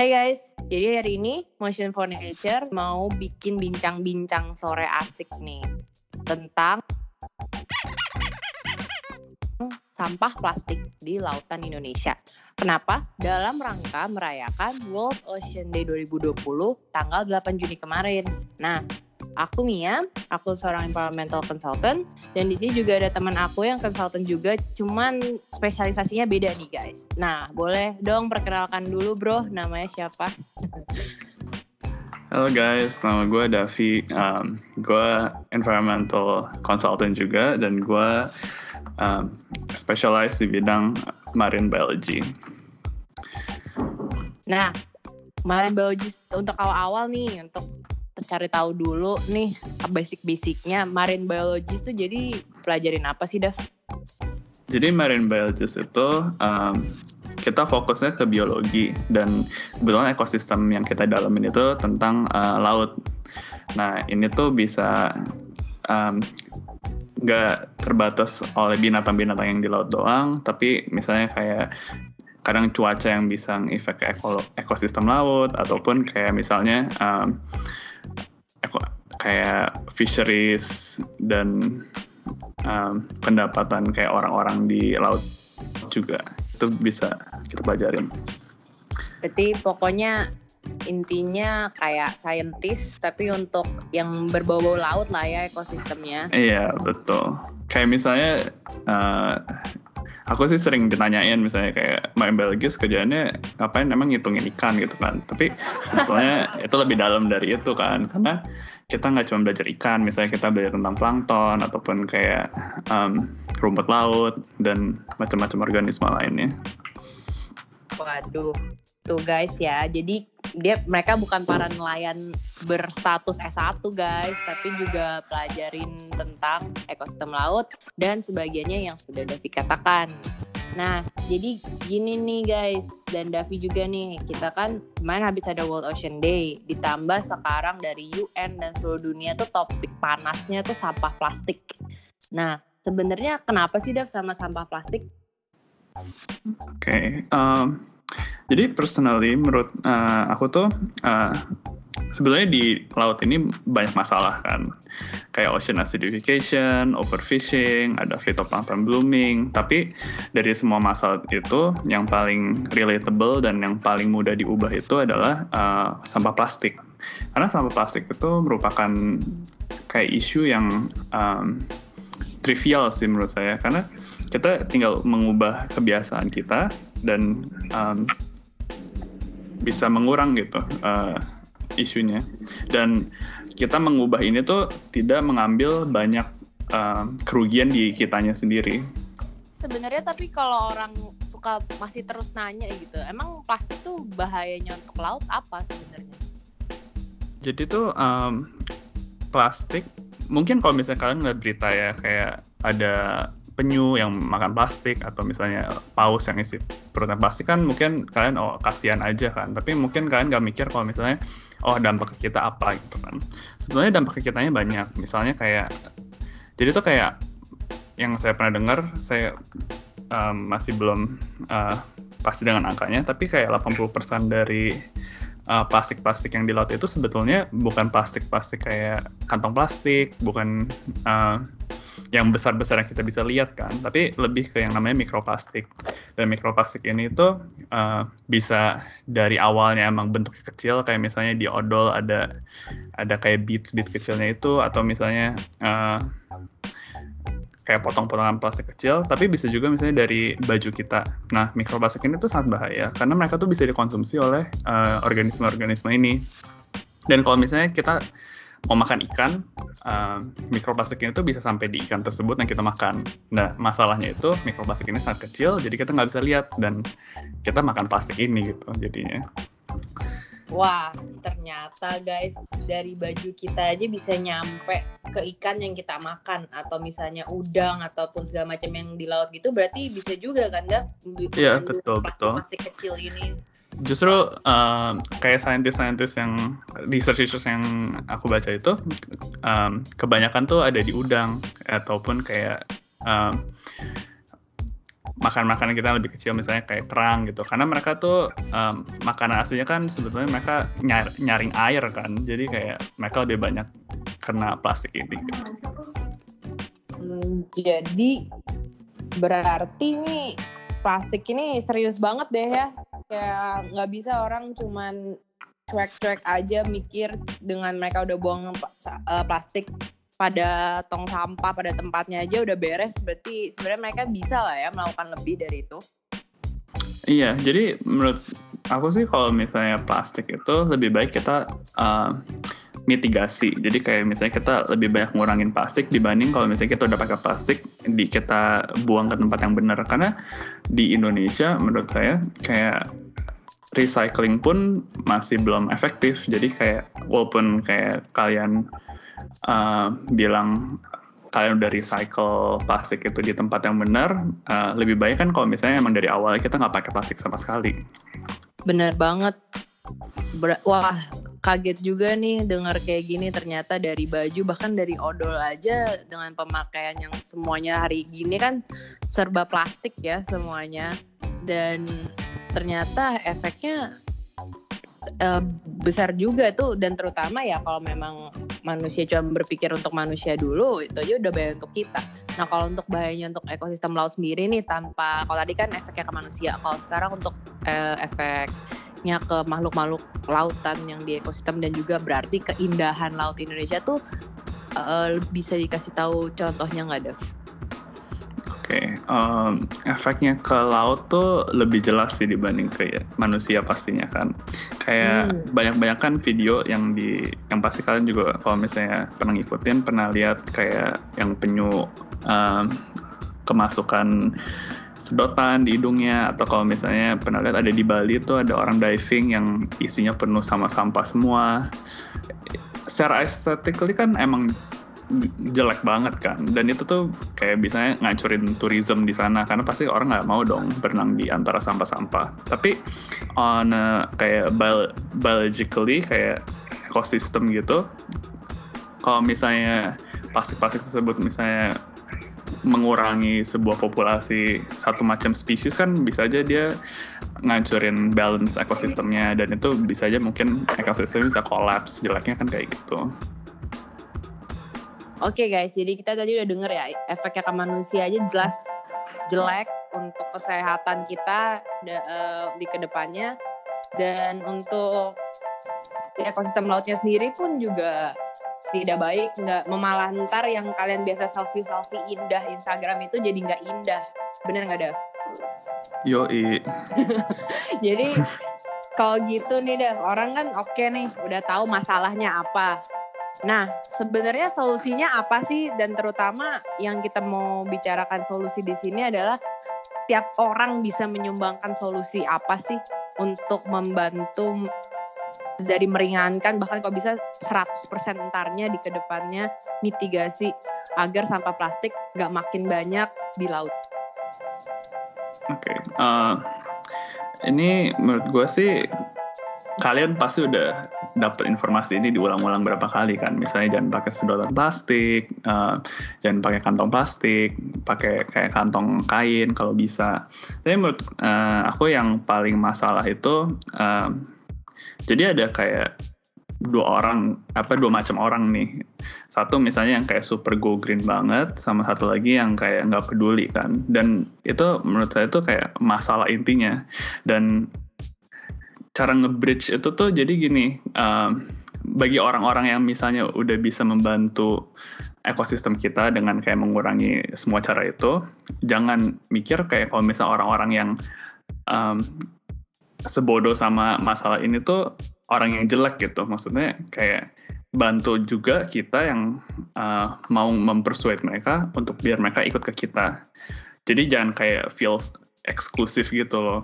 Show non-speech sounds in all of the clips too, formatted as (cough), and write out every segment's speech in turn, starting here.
Hai guys, jadi hari ini Motion for Nature mau bikin bincang-bincang sore asik nih tentang sampah plastik di lautan Indonesia. Kenapa? Dalam rangka merayakan World Ocean Day 2020 tanggal 8 Juni kemarin. Nah, aku Mia, aku seorang environmental consultant dan di sini juga ada teman aku yang consultant juga, cuman spesialisasinya beda nih guys. Nah, boleh dong perkenalkan dulu bro, namanya siapa? Halo guys, nama gue Davi. Um, gue environmental consultant juga dan gue um, specialize di bidang marine biology. Nah, marine biology untuk awal-awal nih, untuk cari tahu dulu nih basic-basicnya marine biologist tuh jadi pelajarin apa sih Dav? Jadi marine biologist itu um, kita fokusnya ke biologi dan kebetulan ekosistem yang kita dalamin itu tentang uh, laut. Nah ini tuh bisa nggak um, terbatas oleh binatang-binatang yang di laut doang, tapi misalnya kayak kadang cuaca yang bisa ngefek ekosistem laut ataupun kayak misalnya um, kayak fisheries dan um, pendapatan kayak orang-orang di laut juga itu bisa kita pelajarin. Berarti pokoknya intinya kayak saintis tapi untuk yang berbau-bau laut lah ya ekosistemnya. Iya betul. Kayak misalnya uh, aku sih sering ditanyain misalnya kayak main biologis kerjaannya ngapain? Emang ngitungin ikan gitu kan. Tapi sebetulnya (laughs) itu lebih dalam dari itu kan. Karena kita nggak cuma belajar ikan misalnya kita belajar tentang plankton ataupun kayak um, rumput laut dan macam-macam organisme lainnya. Waduh tuh guys ya. Jadi dia mereka bukan para nelayan berstatus S1 guys tapi juga pelajarin tentang ekosistem laut dan sebagiannya yang sudah Davi katakan. Nah jadi gini nih guys dan Davi juga nih kita kan kemarin habis ada World Ocean Day ditambah sekarang dari UN dan seluruh dunia tuh topik panasnya tuh sampah plastik. Nah sebenarnya kenapa sih Dav sama sampah plastik? Oke, okay, um, jadi personally menurut uh, aku tuh uh, sebenarnya di laut ini banyak masalah kan, kayak ocean acidification, overfishing, ada phytoplankton blooming. Tapi dari semua masalah itu, yang paling relatable dan yang paling mudah diubah itu adalah uh, sampah plastik. Karena sampah plastik itu merupakan kayak isu yang um, trivial sih menurut saya, karena kita tinggal mengubah kebiasaan kita dan um, bisa mengurang gitu uh, isunya dan kita mengubah ini tuh tidak mengambil banyak uh, kerugian di kitanya sendiri. Sebenarnya tapi kalau orang suka masih terus nanya gitu, emang plastik tuh bahayanya untuk laut apa sebenarnya? Jadi tuh um, plastik mungkin kalau misalnya kalian ngeliat berita ya kayak ada penyu yang makan plastik atau misalnya paus yang isi perutnya plastik kan mungkin kalian oh kasihan aja kan. Tapi mungkin kalian gak mikir kalau misalnya oh dampak kita apa gitu kan. Sebenarnya dampak ke kitanya banyak. Misalnya kayak jadi tuh kayak yang saya pernah dengar saya um, masih belum uh, pasti dengan angkanya tapi kayak 80% dari uh, plastik-plastik yang di laut itu sebetulnya bukan plastik-plastik kayak kantong plastik, bukan uh, yang besar-besar yang kita bisa lihat kan, tapi lebih ke yang namanya mikroplastik. Dan mikroplastik ini itu uh, bisa dari awalnya emang bentuknya kecil, kayak misalnya di odol ada ada kayak beads-beads kecilnya itu, atau misalnya uh, kayak potong-potongan plastik kecil, tapi bisa juga misalnya dari baju kita. Nah, mikroplastik ini tuh sangat bahaya karena mereka tuh bisa dikonsumsi oleh organisme organisme-organisme ini. Dan kalau misalnya kita mau makan ikan, uh, mikroplastik ini tuh bisa sampai di ikan tersebut yang kita makan. Nah, masalahnya itu mikroplastik ini sangat kecil, jadi kita nggak bisa lihat dan kita makan plastik ini gitu jadinya. Wah, ternyata guys dari baju kita aja bisa nyampe ke ikan yang kita makan atau misalnya udang ataupun segala macam yang di laut gitu berarti bisa juga kan Dap? Iya betul plastik, betul. Plastik kecil ini justru um, kayak saintis-saintis yang research-research yang aku baca itu um, kebanyakan tuh ada di udang ataupun kayak um, makan makanan kita lebih kecil misalnya kayak kerang gitu. Karena mereka tuh um, makanan aslinya kan sebetulnya mereka nyar nyaring air kan. Jadi kayak mereka lebih banyak kena plastik ini hmm, jadi berarti nih plastik ini serius banget deh ya kayak nggak bisa orang cuman cuek-cuek aja mikir dengan mereka udah buang uh, plastik pada tong sampah pada tempatnya aja udah beres berarti sebenarnya mereka bisa lah ya melakukan lebih dari itu. Iya jadi menurut aku sih kalau misalnya plastik itu lebih baik kita uh, mitigasi jadi kayak misalnya kita lebih banyak ngurangin plastik dibanding kalau misalnya kita udah pakai plastik di kita buang ke tempat yang benar karena di Indonesia menurut saya kayak recycling pun masih belum efektif jadi kayak walaupun kayak kalian uh, bilang kalian udah recycle plastik itu di tempat yang benar, uh, lebih baik kan kalau misalnya emang dari awal kita nggak pakai plastik sama sekali. Bener banget. Ber Wah, kaget juga nih dengar kayak gini ternyata dari baju bahkan dari odol aja dengan pemakaian yang semuanya hari gini kan serba plastik ya semuanya. Dan ternyata efeknya uh, besar juga tuh. Dan terutama ya kalau memang manusia cuma berpikir untuk manusia dulu itu aja udah bahaya untuk kita. Nah kalau untuk bahayanya untuk ekosistem laut sendiri nih tanpa kalau tadi kan efeknya ke manusia, kalau sekarang untuk uh, efeknya ke makhluk-makhluk lautan yang di ekosistem dan juga berarti keindahan laut Indonesia tuh uh, bisa dikasih tahu contohnya nggak Dev? okay. um, efeknya ke laut tuh lebih jelas sih dibanding ke ya, manusia pastinya kan. Kayak hmm. banyak-banyak kan video yang di yang pasti kalian juga kalau misalnya pernah ngikutin pernah lihat kayak yang penyu um, kemasukan sedotan di hidungnya atau kalau misalnya pernah lihat ada di Bali tuh ada orang diving yang isinya penuh sama sampah semua. Secara estetically kan emang jelek banget kan dan itu tuh kayak biasanya ngancurin tourism di sana karena pasti orang nggak mau dong berenang di antara sampah-sampah tapi on a, kayak bio, biologically kayak ekosistem gitu kalau misalnya plastik-plastik tersebut misalnya mengurangi sebuah populasi satu macam spesies kan bisa aja dia ngancurin balance ekosistemnya dan itu bisa aja mungkin ekosistem bisa kolaps jeleknya kan kayak gitu. Oke okay guys, jadi kita tadi udah denger ya efeknya ke manusia aja jelas jelek untuk kesehatan kita uh, di ke depannya dan untuk ekosistem lautnya sendiri pun juga tidak baik, nggak memalah ntar yang kalian biasa selfie selfie indah Instagram itu jadi nggak indah, bener nggak Dav? Yo (laughs) jadi kalau gitu nih Dav, orang kan oke okay nih udah tahu masalahnya apa, Nah, sebenarnya solusinya apa sih? Dan terutama yang kita mau bicarakan solusi di sini adalah tiap orang bisa menyumbangkan solusi apa sih untuk membantu dari meringankan bahkan kalau bisa 100% entarnya di ke depannya mitigasi agar sampah plastik nggak makin banyak di laut. Oke, okay. uh, eh, ini menurut gue sih kalian pasti udah dapat informasi ini diulang-ulang berapa kali kan misalnya jangan pakai sedotan plastik uh, jangan pakai kantong plastik pakai kayak kantong kain kalau bisa tapi menurut uh, aku yang paling masalah itu uh, jadi ada kayak dua orang apa dua macam orang nih. Satu misalnya yang kayak super go green banget sama satu lagi yang kayak nggak peduli kan. Dan itu menurut saya itu kayak masalah intinya. Dan cara nge-bridge itu tuh jadi gini, um, bagi orang-orang yang misalnya udah bisa membantu ekosistem kita dengan kayak mengurangi semua cara itu, jangan mikir kayak kalau misalnya orang-orang yang um, sebodoh sama masalah ini tuh orang yang jelek gitu. Maksudnya kayak bantu juga kita yang uh, mau mempersuade mereka untuk biar mereka ikut ke kita. Jadi jangan kayak feel eksklusif gitu loh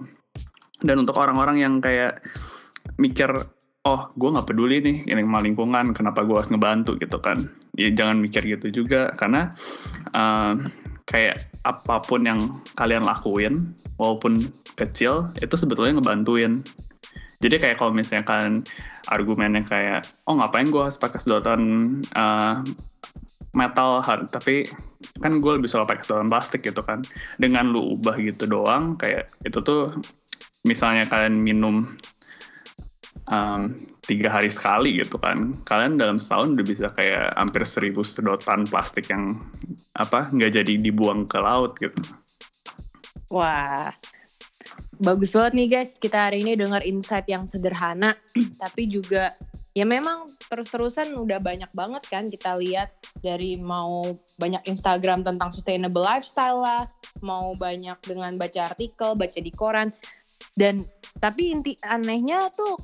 dan untuk orang-orang yang kayak mikir oh gue nggak peduli nih ini sama lingkungan kenapa gue harus ngebantu gitu kan ya jangan mikir gitu juga karena uh, kayak apa pun yang kalian lakuin walaupun kecil itu sebetulnya ngebantuin. Jadi kayak kalau misalnya kalian argumennya kayak oh ngapain gue harus pakai sedotan uh, metal hard tapi kan gue lebih suka pakai sedotan plastik gitu kan. Dengan lu ubah gitu doang kayak itu tuh misalnya kalian minum um, tiga hari sekali gitu kan. Kalian dalam setahun udah bisa kayak hampir seribu sedotan plastik yang apa nggak jadi dibuang ke laut gitu. Wah. Bagus banget nih guys. Kita hari ini dengar insight yang sederhana (clears throat) tapi juga ya memang terus-terusan udah banyak banget kan kita lihat dari mau banyak Instagram tentang sustainable lifestyle lah, mau banyak dengan baca artikel, baca di koran, dan tapi inti anehnya tuh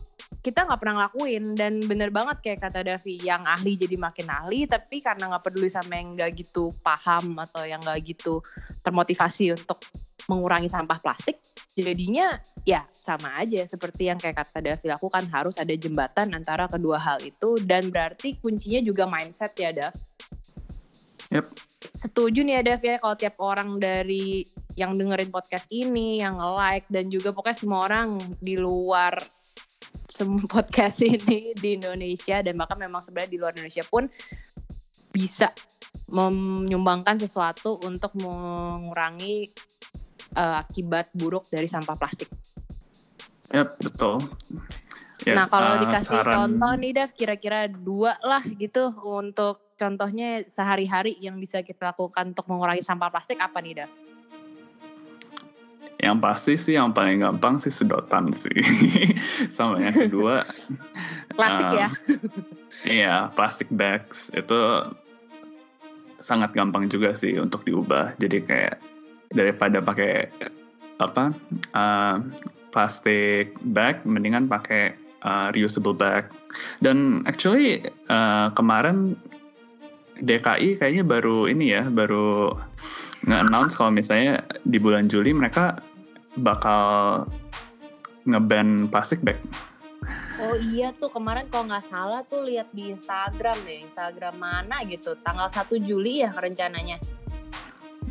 kita nggak pernah ngelakuin dan bener banget kayak kata Davi yang ahli jadi makin ahli tapi karena nggak peduli sama yang nggak gitu paham atau yang nggak gitu termotivasi untuk mengurangi sampah plastik jadinya ya sama aja seperti yang kayak kata Davi lakukan harus ada jembatan antara kedua hal itu dan berarti kuncinya juga mindset ya Dav. Yep. Setuju nih ya Dav ya kalau tiap orang dari yang dengerin podcast ini, yang like dan juga pokoknya semua orang di luar semua (laughs) podcast ini di Indonesia dan bahkan memang sebenarnya di luar Indonesia pun bisa menyumbangkan sesuatu untuk mengurangi uh, akibat buruk dari sampah plastik. Yep, betul. Ya, nah kalau uh, dikasih saran... contoh nih Dev, kira-kira dua lah gitu untuk contohnya sehari-hari yang bisa kita lakukan untuk mengurangi sampah plastik apa nih Dev? Yang pasti sih yang paling gampang sih sedotan sih. (laughs) Sama yang kedua. Klasik uh, ya? Iya, plastic bags itu sangat gampang juga sih untuk diubah. Jadi kayak daripada pakai apa uh, plastic bag mendingan pakai uh, reusable bag dan actually uh, kemarin DKI kayaknya baru ini ya baru nge-announce kalau misalnya di bulan Juli mereka bakal ngeban plastic bag. Oh iya tuh kemarin kalau nggak salah tuh lihat di Instagram ya Instagram mana gitu tanggal 1 Juli ya rencananya.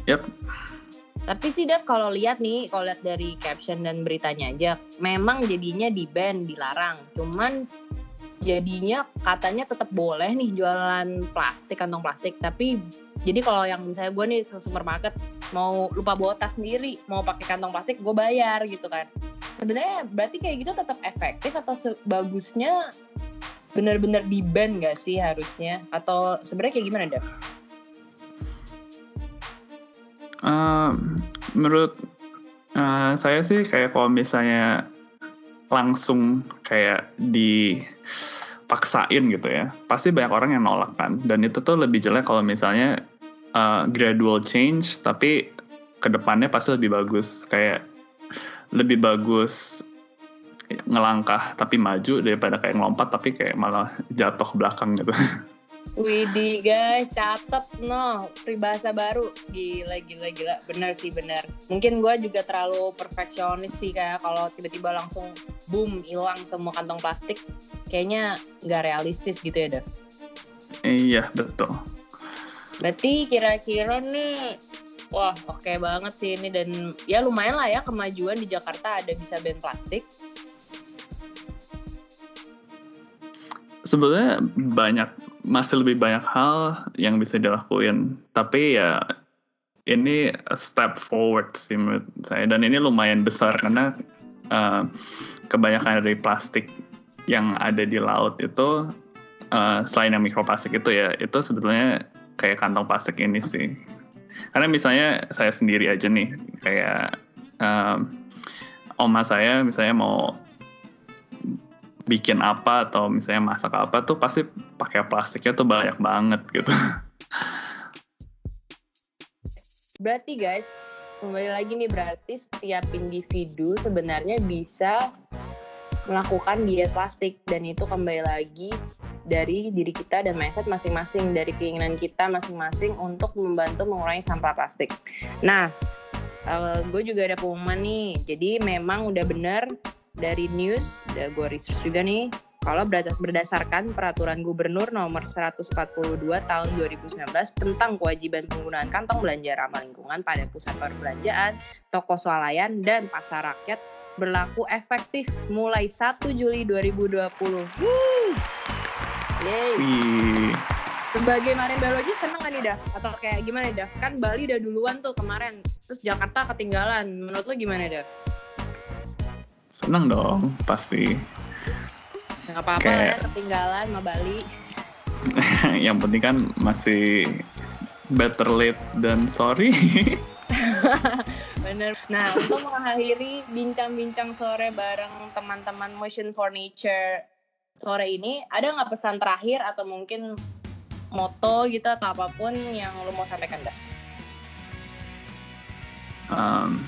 Yap. Tapi sih Dev kalau lihat nih, kalau lihat dari caption dan beritanya aja, memang jadinya di ban, dilarang. Cuman jadinya katanya tetap boleh nih jualan plastik, kantong plastik. Tapi jadi kalau yang misalnya gue nih supermarket mau lupa bawa tas sendiri, mau pakai kantong plastik, gue bayar gitu kan. Sebenarnya berarti kayak gitu tetap efektif atau bagusnya benar-benar di ban gak sih harusnya? Atau sebenarnya kayak gimana Dev? Uh, menurut uh, saya sih kayak kalau misalnya langsung kayak dipaksain gitu ya, pasti banyak orang yang nolak kan. Dan itu tuh lebih jelek kalau misalnya uh, gradual change, tapi ke depannya pasti lebih bagus. Kayak lebih bagus ngelangkah tapi maju daripada kayak ngelompat tapi kayak malah jatuh belakang gitu. (laughs) Widih guys, catet no, peribahasa baru. Gila, gila, gila. Bener sih, bener. Mungkin gue juga terlalu perfeksionis sih kayak kalau tiba-tiba langsung boom, hilang semua kantong plastik. Kayaknya nggak realistis gitu ya, Dev? Iya, betul. Berarti kira-kira nih, wah oke okay banget sih ini. Dan ya lumayan lah ya kemajuan di Jakarta ada bisa ban plastik. Sebenarnya banyak masih lebih banyak hal yang bisa dilakuin tapi ya ini step forward sih menurut saya dan ini lumayan besar karena uh, kebanyakan dari plastik yang ada di laut itu uh, selain yang mikroplastik itu ya itu sebetulnya kayak kantong plastik ini sih karena misalnya saya sendiri aja nih kayak um, oma saya misalnya mau bikin apa atau misalnya masak apa tuh pasti pakai plastiknya tuh banyak banget gitu. Berarti guys, kembali lagi nih berarti setiap individu sebenarnya bisa melakukan diet plastik dan itu kembali lagi dari diri kita dan mindset masing-masing dari keinginan kita masing-masing untuk membantu mengurangi sampah plastik. Nah, uh, gue juga ada pengumuman nih. Jadi memang udah bener dari news, udah gue research juga nih, kalau berdasarkan peraturan gubernur nomor 142 tahun 2019 tentang kewajiban penggunaan kantong belanja ramah lingkungan pada pusat perbelanjaan, toko swalayan, dan pasar rakyat berlaku efektif mulai 1 Juli 2020. Woo! Yeay. Sebagai marine biologi seneng nih dah atau kayak gimana dah kan Bali udah duluan tuh kemarin. Terus Jakarta ketinggalan. Menurut lo gimana dah seneng dong pasti. Nggak apa-apa Kayak- ya ketinggalan sama Bali. (laughs) Yang penting kan masih better late than sorry. (laughs) Bener. Nah, untuk mengakhiri bincang-bincang sore bareng teman-teman Motion for Nature sore ini, ada nggak pesan terakhir atau mungkin moto gitu atau apa pun yang lu mau sampaikan dah? um,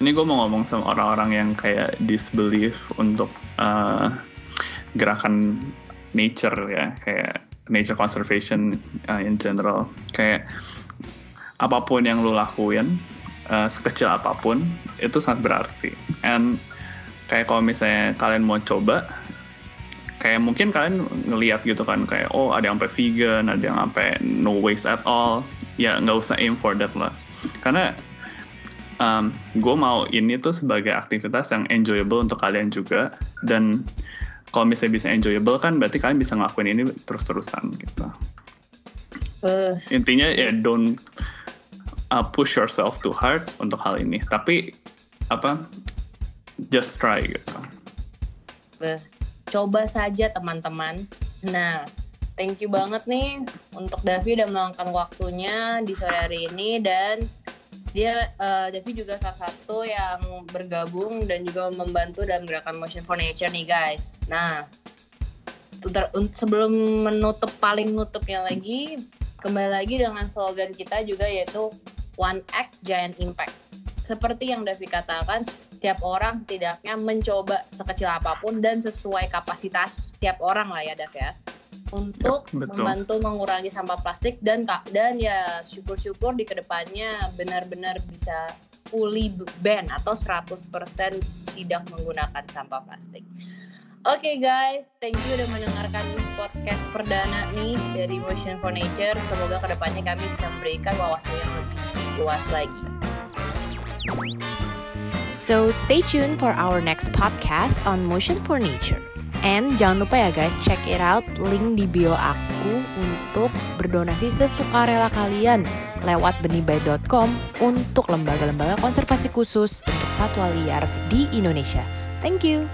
ini gue mau ngomong sama orang-orang yang kayak disbelief untuk uh, gerakan nature ya kayak nature conservation uh, in general kayak apa pun yang lu lakuin uh, sekecil apa pun itu sangat berarti and kayak kalau misalnya kalian mau coba kayak mungkin kalian ngelihat gitu kan kayak oh ada yang sampai vegan ada yang sampai no waste at all. Ya nggak usah aim for that lah. Karena um, gue mau ini tuh sebagai aktivitas yang enjoyable untuk kalian juga. Dan kalau misalnya bisa enjoyable kan berarti kalian bisa ngelakuin ini terus-terusan gitu. Eh, intinya ya don't uh, push yourself too hard untuk hal ini. Tapi apa just try gitu coba saja teman-teman. Nah, thank you banget nih untuk Davi udah meluangkan waktunya di sore hari ini dan dia eh, Davi juga salah satu yang bergabung dan juga membantu dalam gerakan Motion for Nature nih guys. Nah, sebelum menutup paling nutupnya lagi, kembali lagi dengan slogan kita juga yaitu One Act Giant Impact. Seperti yang Davi katakan, tiap orang setidaknya mencoba sekecil apa pun dan sesuai kapasitas tiap orang lah ya Dav ya untuk Yap, membantu mengurangi sampah plastik dan dan ya syukur-syukur di ke depannya benar-benar bisa fully ban atau 100% tidak menggunakan sampah plastik. Oke guys, thank you udah mendengarkan podcast perdana nih dari Motion for Nature. Semoga ke depannya kami bisa memberikan wawasan yang lebih luas lagi. So stay tuned for our next podcast on Motion for Nature. And jangan lupa ya guys, check it out link di bio aku untuk berdonasi sesukarela kalian lewat benibay.com untuk lembaga-lembaga konservasi khusus untuk satwa liar di Indonesia. Thank you.